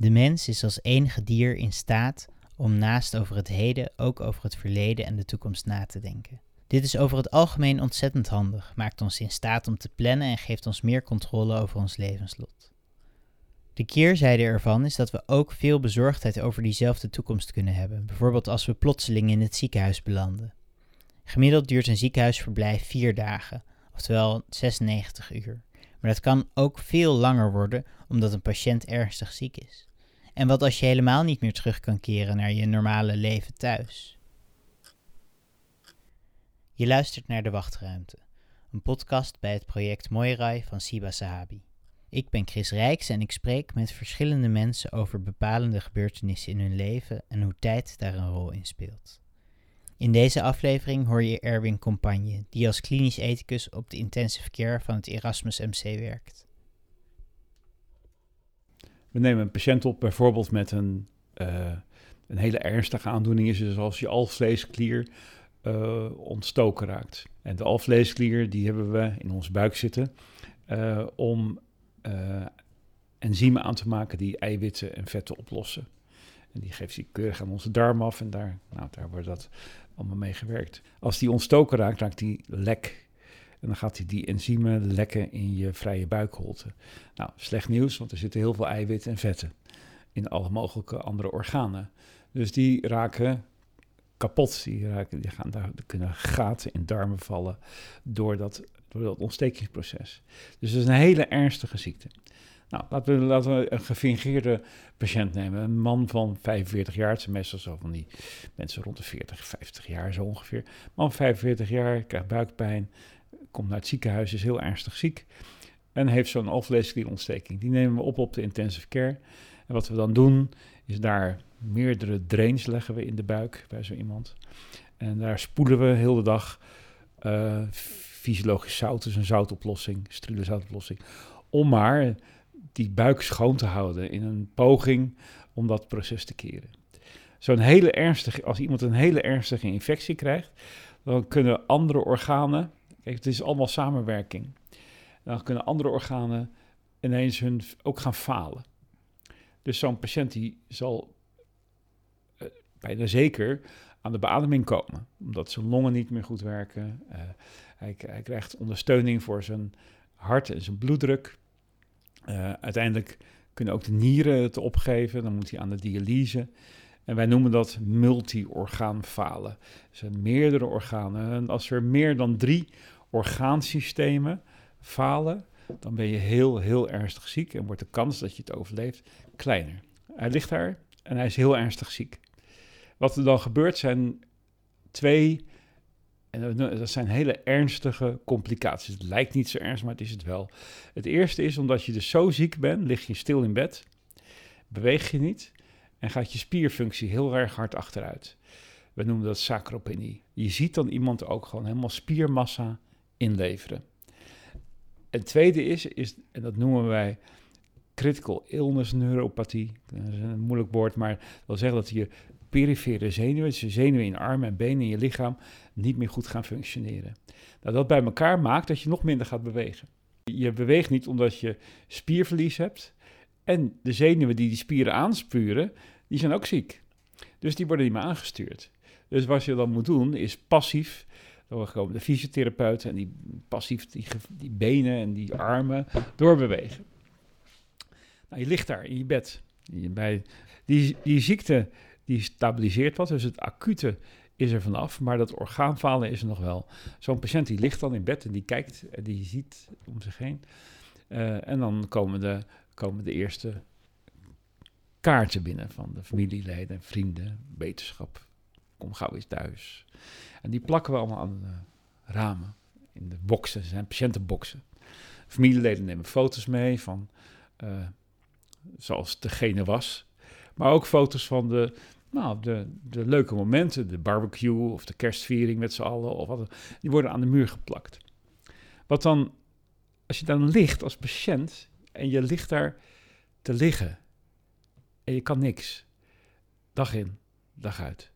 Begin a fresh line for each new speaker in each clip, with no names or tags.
De mens is als enige dier in staat om naast over het heden ook over het verleden en de toekomst na te denken. Dit is over het algemeen ontzettend handig, maakt ons in staat om te plannen en geeft ons meer controle over ons levenslot. De keerzijde ervan is dat we ook veel bezorgdheid over diezelfde toekomst kunnen hebben, bijvoorbeeld als we plotseling in het ziekenhuis belanden. Gemiddeld duurt een ziekenhuisverblijf vier dagen, oftewel 96 uur. Maar dat kan ook veel langer worden omdat een patiënt ernstig ziek is. En wat als je helemaal niet meer terug kan keren naar je normale leven thuis? Je luistert naar De Wachtruimte, een podcast bij het project Moirai van Siba Sahabi. Ik ben Chris Rijks en ik spreek met verschillende mensen over bepalende gebeurtenissen in hun leven en hoe tijd daar een rol in speelt. In deze aflevering hoor je Erwin Compagne, die als klinisch ethicus op de intensive care van het Erasmus MC werkt.
We nemen een patiënt op bijvoorbeeld met een, uh, een hele ernstige aandoening, zoals je alvleesklier uh, ontstoken raakt. En de alvleesklier die hebben we in ons buik zitten uh, om enzymen aan te maken die eiwitten en vetten oplossen. En die geeft die keurig aan onze darm af en daar, nou, daar wordt dat allemaal mee gewerkt. Als die ontstoken raakt, raakt die lek. En dan gaat hij die enzymen lekken in je vrije buikholte. Nou, slecht nieuws, want er zitten heel veel eiwitten en vetten in alle mogelijke andere organen. Dus die raken kapot. Die, raken, die gaan daar, kunnen gaten in darmen vallen door dat, door dat ontstekingsproces. Dus het is een hele ernstige ziekte. Nou, laten we, laten we een gefingeerde patiënt nemen. Een man van 45 jaar. Het zijn meestal zo van die mensen rond de 40, 50 jaar zo ongeveer. Man van 45 jaar, krijgt buikpijn, komt naar het ziekenhuis, is heel ernstig ziek. En heeft zo'n alvleesklierontsteking. Die nemen we op op de intensive care. En wat we dan doen, is daar meerdere drains leggen we in de buik bij zo iemand. En daar spoelen we heel de dag uh, fysiologisch zout, dus een zoutoplossing, steriele zoutoplossing. Om maar die buik schoon te houden in een poging om dat proces te keren. Zo'n hele ernstige, als iemand een hele ernstige infectie krijgt, dan kunnen andere organen, kijk, het is allemaal samenwerking, dan kunnen andere organen ineens hun ook gaan falen. Dus zo'n patiënt die zal uh, bijna zeker aan de beademing komen, omdat zijn longen niet meer goed werken. Uh, hij, krijgt ondersteuning voor zijn hart en zijn bloeddruk. Uh, uiteindelijk kunnen ook de nieren het opgeven, dan moet hij aan de dialyse. En wij noemen dat multi-orgaanfalen. Zijn meerdere organen. En als er meer dan drie orgaansystemen falen, dan ben je heel, heel ernstig ziek en wordt de kans dat je het overleeft kleiner. Hij ligt daar en hij is heel ernstig ziek. Wat er dan gebeurt zijn twee en dat zijn hele ernstige complicaties. Het lijkt niet zo ernstig, maar het is het wel. Het eerste is omdat je dus zo ziek bent, lig je stil in bed, beweeg je niet en gaat je spierfunctie heel erg hard achteruit. We noemen dat sacropenie. Je ziet dan iemand ook gewoon helemaal spiermassa inleveren. Het tweede is, is en dat noemen wij critical illness neuropathie. Dat is een moeilijk woord, maar dat wil zeggen dat je perifere zenuwen, dus je zenuwen in armen en benen in je lichaam, niet meer goed gaan functioneren. Nou, dat bij elkaar maakt dat je nog minder gaat bewegen. Je beweegt niet omdat je spierverlies hebt. En de zenuwen die die spieren aanspuren, die zijn ook ziek. Dus die worden niet meer aangestuurd. Dus wat je dan moet doen, is passief. Dan komen de fysiotherapeuten en die passief die, die benen en die armen doorbewegen. Nou, je ligt daar in je bed. Bij die, die ziekte die stabiliseert wat. Dus het acute is er vanaf, maar dat orgaanfalen is er nog wel. Zo'n patiënt die ligt dan in bed en die kijkt en die ziet om zich heen. Uh, en dan komen de, komen de eerste kaarten binnen van de familieleden, vrienden, wetenschap. Kom gauw eens thuis. En die plakken we allemaal aan de ramen, in de boxen, zijn patiëntenboxen. Familieleden nemen foto's mee van uh, zoals degene was. Maar ook foto's van de nou, de, de leuke momenten, de barbecue of de kerstviering met z'n allen, of wat, die worden aan de muur geplakt. Wat dan, als je dan ligt als patiënt en je ligt daar te liggen en je kan niks, dag in, dag uit,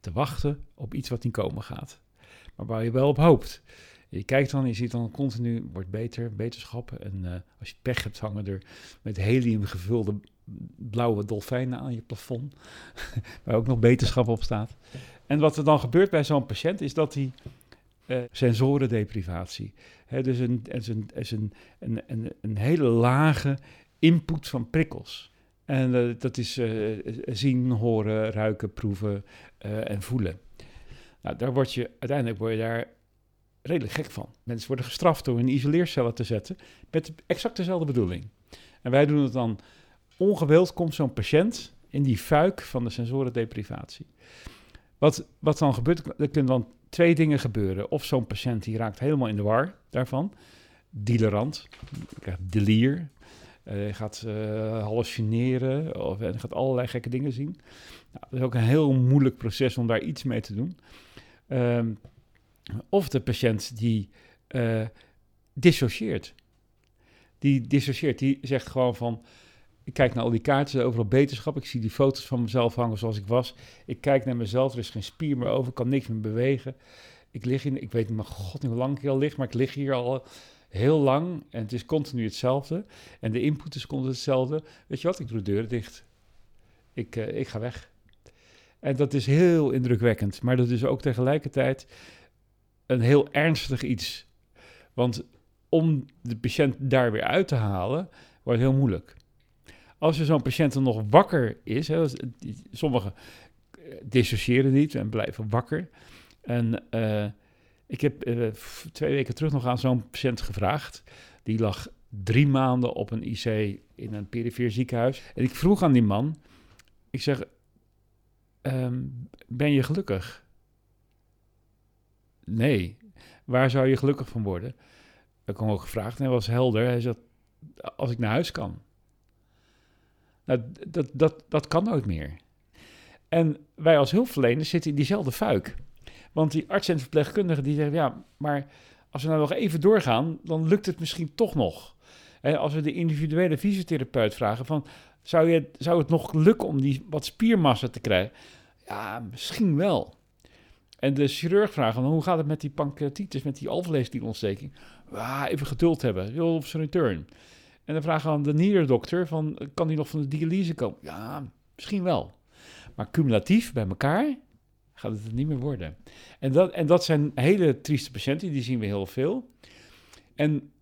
te wachten op iets wat niet komen gaat, maar waar je wel op hoopt. Je kijkt dan, je ziet dan continu, wordt beter, beterschap. En uh, als je pech hebt, hangen er met helium gevulde blauwe dolfijnen aan je plafond, waar ook nog beterschap op staat. En wat er dan gebeurt bij zo'n patiënt is dat hij uh, sensorendeprivatie, dus een, is een, is een, een, een, hele lage input van prikkels. En uh, dat is uh, zien, horen, ruiken, proeven en voelen. Nou, daar word je, uiteindelijk word je daar redelijk gek van. Mensen worden gestraft door in isoleercellen te zetten met exact dezelfde bedoeling. En wij doen het dan ongewild, komt zo'n patiënt in die fuik van de sensorendeprivatie. Wat, wat dan gebeurt, kunnen dan twee dingen gebeuren. Of zo'n patiënt die raakt helemaal in de war daarvan, dealerant, delier, uh, gaat uh, hallucineren of en gaat allerlei gekke dingen zien. Nou, dat is ook een heel moeilijk proces om daar iets mee te doen. Um, of de patiënt die dissocieert. Die dissocieert, die zegt gewoon van... Ik kijk naar al die kaarten, overal beterschap. Ik zie die foto's van mezelf hangen zoals ik was. Ik kijk naar mezelf, er is geen spier meer over, ik kan niks meer bewegen. Ik lig in, ik weet niet, mijn god hoe lang ik al lig, maar ik lig hier al heel lang en het is continu hetzelfde. En de input is continu hetzelfde. Weet je wat, ik doe de deur dicht. Ik, uh, ik ga weg. En dat is heel indrukwekkend, maar dat is ook tegelijkertijd een heel ernstig iets. Want om de patiënt daar weer uit te halen, wordt heel moeilijk. Als er zo'n patiënt dan nog wakker is, hè, sommigen dissociëren niet en blijven wakker. En uh, ik heb uh, twee weken terug nog aan zo'n patiënt gevraagd. Die lag drie maanden op een IC in een perifeer ziekenhuis. En ik vroeg aan die man, ik zeg, um, ben je gelukkig? Nee. Waar zou je gelukkig van worden? Ik hem ook gevraagd en hij was helder. Hij zei, als ik naar huis kan. Nou, dat, dat, dat kan nooit meer. En wij als hulpverleners zitten in diezelfde fuik. Want die artsen en verpleegkundigen die zeggen, ja, maar als we nou nog even doorgaan, dan lukt het misschien toch nog. En als we de individuele fysiotherapeut vragen van, zou, je, zou het nog lukken om die wat spiermassa te krijgen? Ja, misschien wel. En de chirurg vraagt dan, hoe gaat het met die pancreatitis, met die alvleesklierontsteking? Ah, even geduld hebben, heel op zijn return. En dan vragen we aan de nierdokter van, kan die nog van de dialyse komen? Ja, misschien wel. Maar cumulatief bij elkaar gaat het niet meer worden. En dat, en dat zijn hele trieste patiënten, die zien we heel veel. En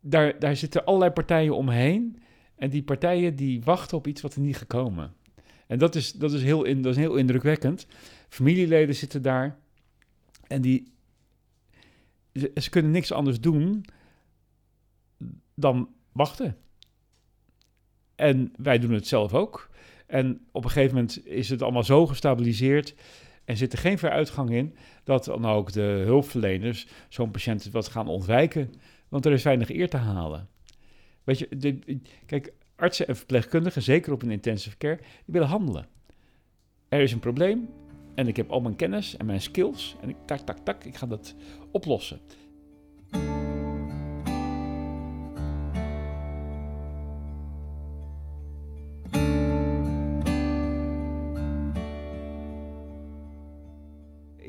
daar, daar zitten allerlei partijen omheen. En die partijen die wachten op iets wat er niet gekomen. En dat is, dat is, heel, in, dat is heel indrukwekkend. Familieleden zitten daar en die, ze, ze kunnen niks anders doen dan wachten. En wij doen het zelf ook. En op een gegeven moment is het allemaal zo gestabiliseerd en zit er geen vooruitgang in dat dan ook de hulpverleners zo'n patiënt wat gaan ontwijken, want er is weinig eer te halen. Weet je, de, kijk, artsen en verpleegkundigen, zeker op een intensive care, die willen handelen. Er is een probleem en ik heb al mijn kennis en mijn skills en ik tak, tak, tak, ik ga dat oplossen.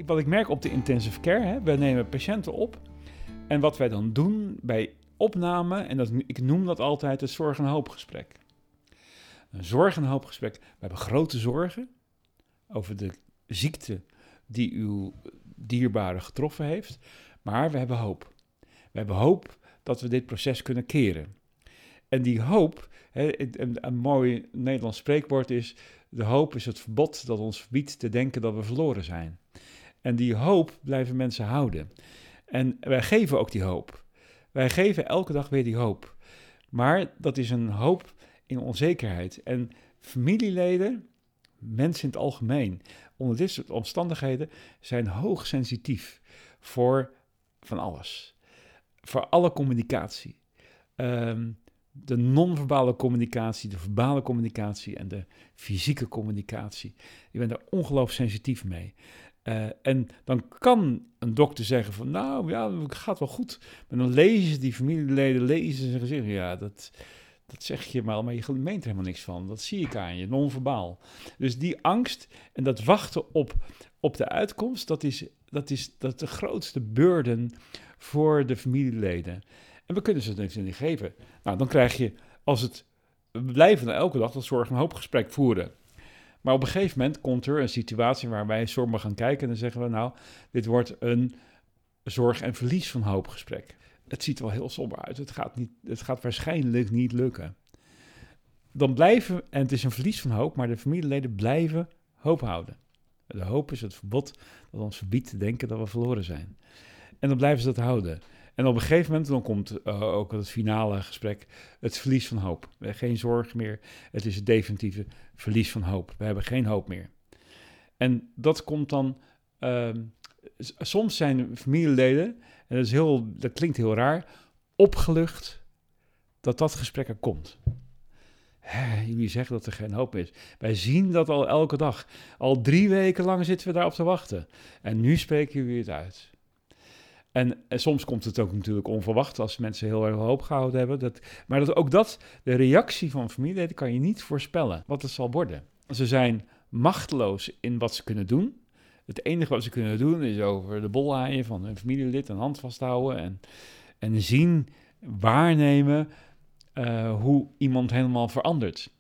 Wat ik merk op de intensive care, hè, we nemen patiënten op en wat wij dan doen bij opname, en dat, ik noem dat altijd het zorg- en hoopgesprek. Een zorg- en hoopgesprek. We hebben grote zorgen over de ziekte die uw dierbare getroffen heeft, maar we hebben hoop. We hebben hoop dat we dit proces kunnen keren. En die hoop, een mooi Nederlands spreekwoord is: de hoop is het verbod dat ons verbiedt te denken dat we verloren zijn. En die hoop blijven mensen houden. En wij geven ook die hoop. Wij geven elke dag weer die hoop. Maar dat is een hoop in onzekerheid. En familieleden, mensen in het algemeen, onder dit soort omstandigheden, zijn hoogsensitief voor van alles. Voor alle communicatie. Ehm, de non-verbale communicatie, de verbale communicatie en de fysieke communicatie. Je bent er ongelooflijk sensitief mee. Uh, en dan kan een dokter zeggen van, nou ja, het gaat wel goed. Maar dan lezen die familieleden, lezen ze zeggen, ja, dat, dat zeg je maar, maar je meent er helemaal niks van. Dat zie ik aan je, non-verbaal. Dus die angst en dat wachten op, op de uitkomst, dat is, dat, is, dat de grootste burden voor de familieleden. En we kunnen ze het niet geven. Nou, dan krijg je, als het we blijven elke dag dat zorg- en hoopgesprek voeren. Maar op een gegeven moment komt er een situatie waarbij sommigen gaan kijken en dan zeggen we nou, dit wordt een zorg- en verlies van hoopgesprek. Het ziet er wel heel somber uit. Het gaat, niet, het gaat waarschijnlijk niet lukken. Dan blijven, en het is een verlies van hoop, maar de familieleden blijven hoop houden. De hoop is het verbod dat ons verbiedt te denken dat we verloren zijn. En dan blijven ze dat houden. En op een gegeven moment, dan komt uh, ook het finale gesprek, het verlies van hoop. Geen zorg meer, het is het definitieve verlies van hoop. We hebben geen hoop meer. En dat komt dan, uh, soms zijn familieleden, en dat, is heel, dat klinkt heel raar, opgelucht dat dat gesprek er komt. Hè, jullie zeggen dat er geen hoop is. Wij zien dat al elke dag. Al drie weken lang zitten we daarop te wachten. En nu spreken jullie het uit. En, soms komt het ook natuurlijk onverwacht als mensen heel erg hoop gehouden hebben. Dat, maar dat, ook dat, de reactie van familieleden kan je niet voorspellen wat het zal worden. Ze zijn machteloos in wat ze kunnen doen. Het enige wat ze kunnen doen is over de bol haaien van hun familielid een hand vasthouden en, en zien, waarnemen uh, hoe iemand helemaal verandert.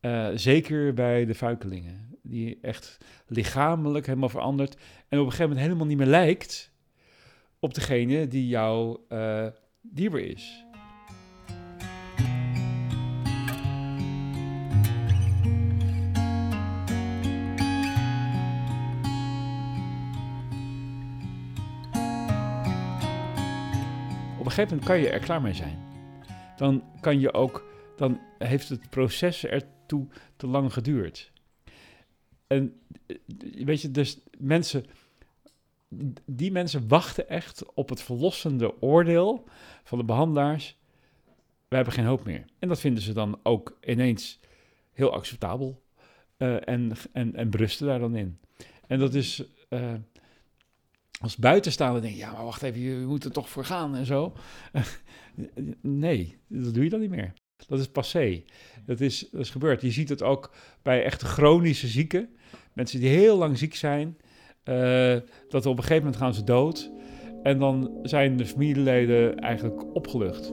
Uh, zeker bij de fuikelingen, die echt lichamelijk helemaal verandert en op een gegeven moment helemaal niet meer lijkt op degene die jou uh, dierbaar is. Op een gegeven moment kan je er klaar mee zijn. Dan kan je ook, dan heeft het proces ertoe te lang geduurd. En eh, weet je, dus mensen die mensen wachten echt op het verlossende oordeel van de behandelaars. We hebben geen hoop meer. En dat vinden ze dan ook ineens heel acceptabel. Uh, en, en, en berusten daar dan in. En dat is. Uh, als buitenstaander denk je, ja, maar wacht even, je moet er toch voor gaan en zo. nee, dat doe je dan niet meer. Dat is passé. Dat is, dat is gebeurd. Je ziet het ook bij echt chronische zieken. Mensen die heel lang ziek zijn. Uh, dat op een gegeven moment gaan ze dood. En dan zijn de familieleden eigenlijk opgelucht.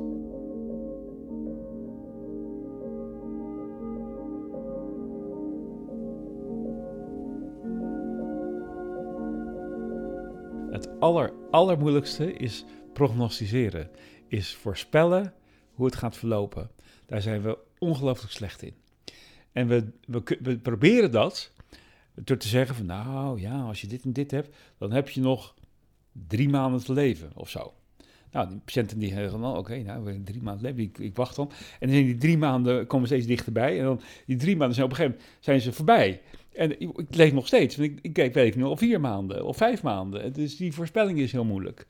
Het aller, allermoeilijkste is prognosticeren. Is voorspellen hoe het gaat verlopen. Daar zijn we ongelooflijk slecht in. En we, we proberen dat door te zeggen van nou ja, als je dit en dit hebt, dan heb je nog drie maanden te leven of zo. Nou, die patiënten die zeggen dan, oké, nou, we drie maanden leven, ik, ik, wacht dan. En dan die drie maanden komen steeds dichterbij. En dan die drie maanden zijn op een gegeven moment zijn ze voorbij. En ik, ik leef nog steeds. Want ik, ik, leef nu al vier maanden of vijf maanden. Dus die voorspelling is heel moeilijk.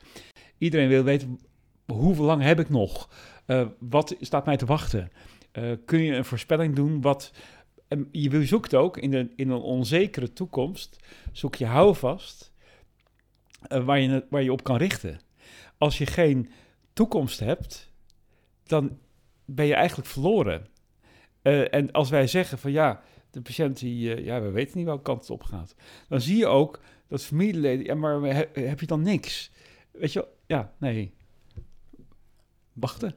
Iedereen wil weten, hoeveel lang heb ik nog? Uh, wat staat mij te wachten? Uh, kun je een voorspelling doen wat en je zoekt ook in, de, in een onzekere toekomst, zoek je houvast uh, waar, je, waar je op kan richten. Als je geen toekomst hebt, dan ben je eigenlijk verloren. Uh, en als wij zeggen van ja, de patiënt die, uh, ja, we weten niet welke kant het op gaat. Dan zie je ook dat familieleden, ja, maar heb je dan niks? Weet je, ja, nee. Wachten.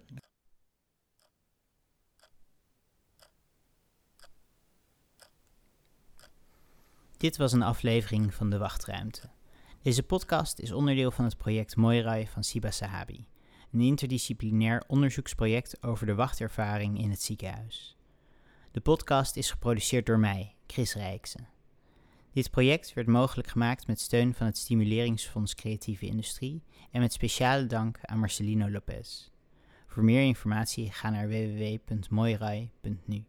Dit was een aflevering van De Wachtruimte. Deze podcast is onderdeel van het project Moirai van Siba Sahabi, een interdisciplinair onderzoeksproject over de wachtervaring in het ziekenhuis. De podcast is geproduceerd door mij, Chris Rijksen. Dit project werd mogelijk gemaakt met steun van het Stimuleringsfonds Creatieve Industrie en met speciale dank aan Marcelino Lopez. Voor meer informatie ga naar www.moirai.nu.